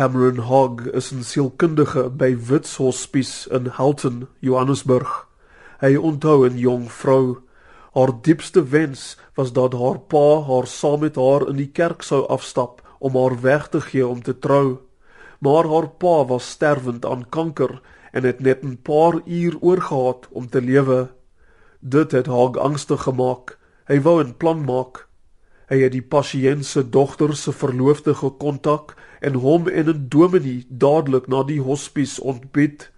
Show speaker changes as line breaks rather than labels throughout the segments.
Cameron Hogg is 'n sielkundige by Wits Hospice in Halton, Johannesburg. Hy onthou 'n jong vrou. Haar diepste wens was dat haar pa haar saam met haar in die kerk sou afstap om haar weg te gee om te trou. Maar haar pa was sterwend aan kanker en het net 'n paar uur oorgehad om te lewe. Dit het haar angstig gemaak. Hy wou 'n plan maak. Hy het die pasiënt se dogter se verloofde gekontak en hom en 'n dominee dadelik na die hospice ontbied.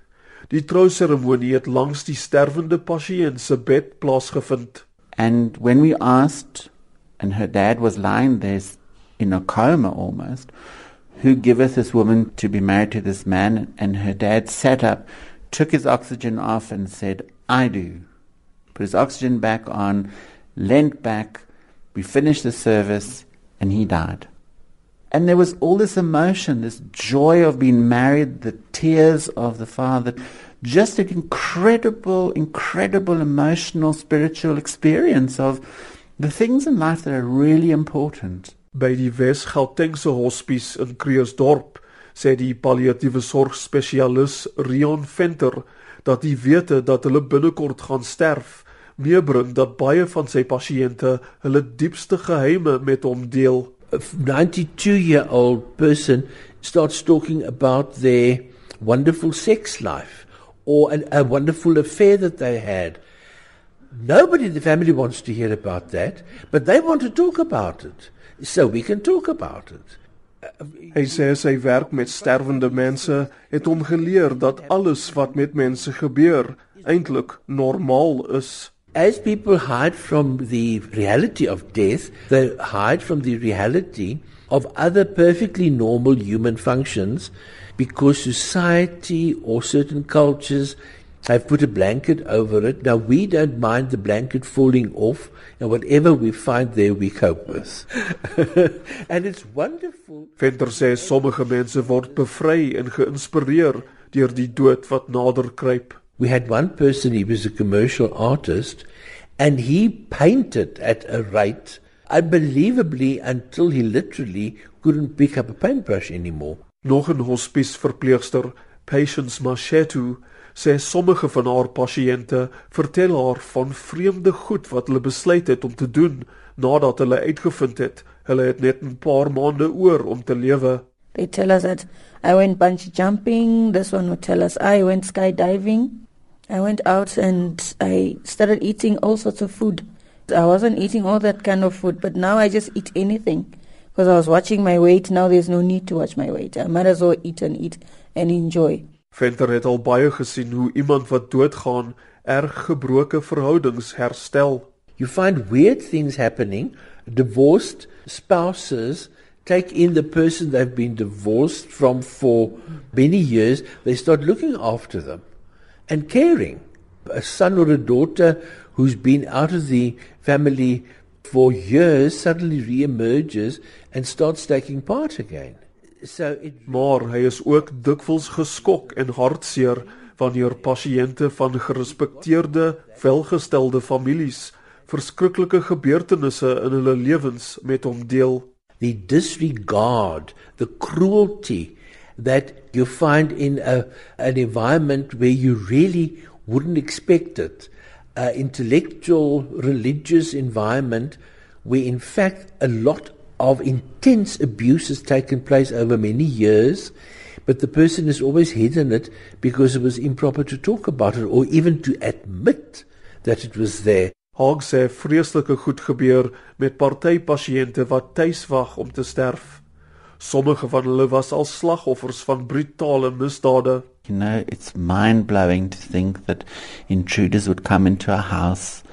Die trouseremonie het langs die sterwende pasiënt se bed plaasgevind.
And when we asked and her dad was lying there in a coma almost, who giveth this woman to be married to this man and her dad sat up, took his oxygen off and said, I do. Put his oxygen back on, leant back, we finished the service and he died. And there was all this emotion, this joy of being married, the tears of the father, just an incredible, incredible emotional, spiritual experience of the things in life that are really important.
By die Wes-Gautengse Hospice in Kreeusdorp sê die palliatiewe sorg spesialis Rion Venter dat die wete dat hulle binnekort gaan sterf meebring dat baie van sy pasiënte hulle diepste geheime met hom deel.
A 92-year-old person starts talking about their wonderful sex life or an, a wonderful affair that they had. Nobody in the family wants to hear about that, but they want to talk about it. So we can talk about it.
Hy sê sy werk met sterwende mense het hom geleer dat alles wat met mense gebeur eintlik normaal is.
As people hide from the reality of death, they hide from the reality of other perfectly normal human functions because society or certain cultures have put a blanket over it. Now we don't mind the blanket falling off and whatever we find there we cope with. and it's wonderful.
Venter sê sommige mense word bevry en geïnspireer deur die dood wat nader kruip.
We had one person, he was a commercial artist, and he painted at a rate unbelievably until he literally couldn't pick up a paintbrush anymore.
Nog 'n hospice verpleegster, Patience Machetu, sê sommige van haar pasiënte vertel haar van vreemde goed wat hulle besluit het om te doen nadat hulle uitgevind het hulle het net 'n paar maande oor om te lewe.
They tell us that I went bungee jumping, this one would tell us I went skydiving. I went out and I started eating all sorts of food. I wasn't eating all that kind of food, but now I just eat anything because I was watching my weight. Now there's no need to watch my weight. I might as well eat and eat and enjoy.
Venter het al baie gesien hoe iemand wat doodgaan erg gebroke verhoudings herstel.
You find weird things happening. Divorced spouses take in the person they've been divorced from for many years. They start looking after them. And caring. A son or a daughter who's been out of the family for years suddenly re-emerges and starts taking part again. So it
maar hy is ook dikwels geskok en hartseer wanneer pasiënte van gerespekteerde, welgestelde families verskriklike gebeurtenisse in hulle lewens met hom deel.
The disregard, the cruelty that you find in a, an environment where you really wouldn't expect it. Uh, intellectual, religious environment where, in fact, a lot of intense abuse has taken place over many years, but the person has always hidden it because it was improper to talk about it or even to admit that it was there.
Haag sê vreeslike goed gebeur met party pasiënte wat tuis wag om te sterf. Sommige van hulle was al slagoffers van brutale misdade.
You know, it's mind-blowing to think that intruders would come into a house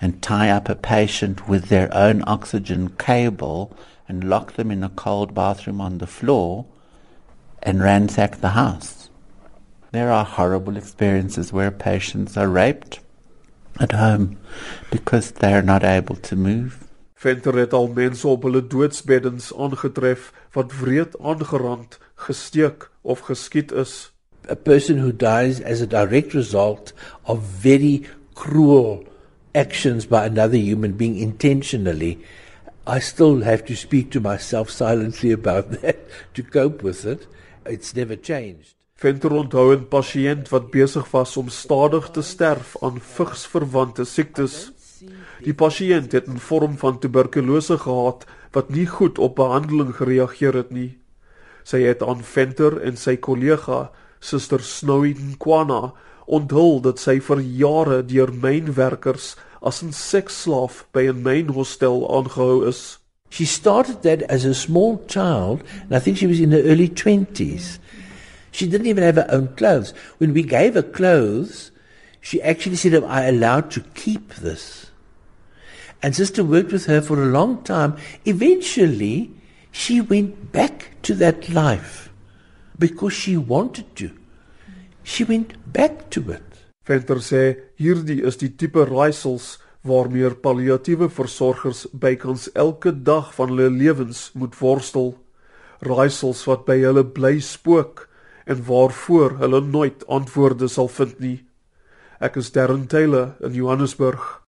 and tie up a patient with their own oxygen cable and lock them in a cold bathroom on the floor and ransack the house. There are horrible experiences where patients are raped at home because they are not able to move.
Venter het al mense op hulle doodsbeddens aangetref wat wreed aangerand, gesteek of geskiet is.
A person who dies as a direct result of very cruel actions by another human being intentionally I still have to speak to myself silently about that to cope with it. It's never changed.
Venter onthou 'n pasiënt wat besig was om stadig te sterf aan vigsverwante siektes. Die pasiënt het 'n vorm van tuberkulose gehad wat nie goed op behandeling gereageer het nie. Sy het aan Venter en sy kollega, Suster Snowden Kwana, onthul dat sy vir jare deur mynwerkers as 'n seksslaaf by 'n mynhostel aangehou is.
She started that as a small child, and I think she was in her early 20s. She didn't even have her own clothes. When we gave her clothes, she actually said, Am I allowed to keep this? And Sister worked with her for a long time. Eventually, she went back to that life because she wanted to. She went back to it.
Venter sê hierdie is die tipe raaisels waarmee palliatiewe versorgers bykans elke dag van hulle lewens moet worstel. Raaisels wat by hulle bly spook en waarvoor hulle nooit antwoorde sal vind nie. Ek is Darren Taylor in Johannesburg.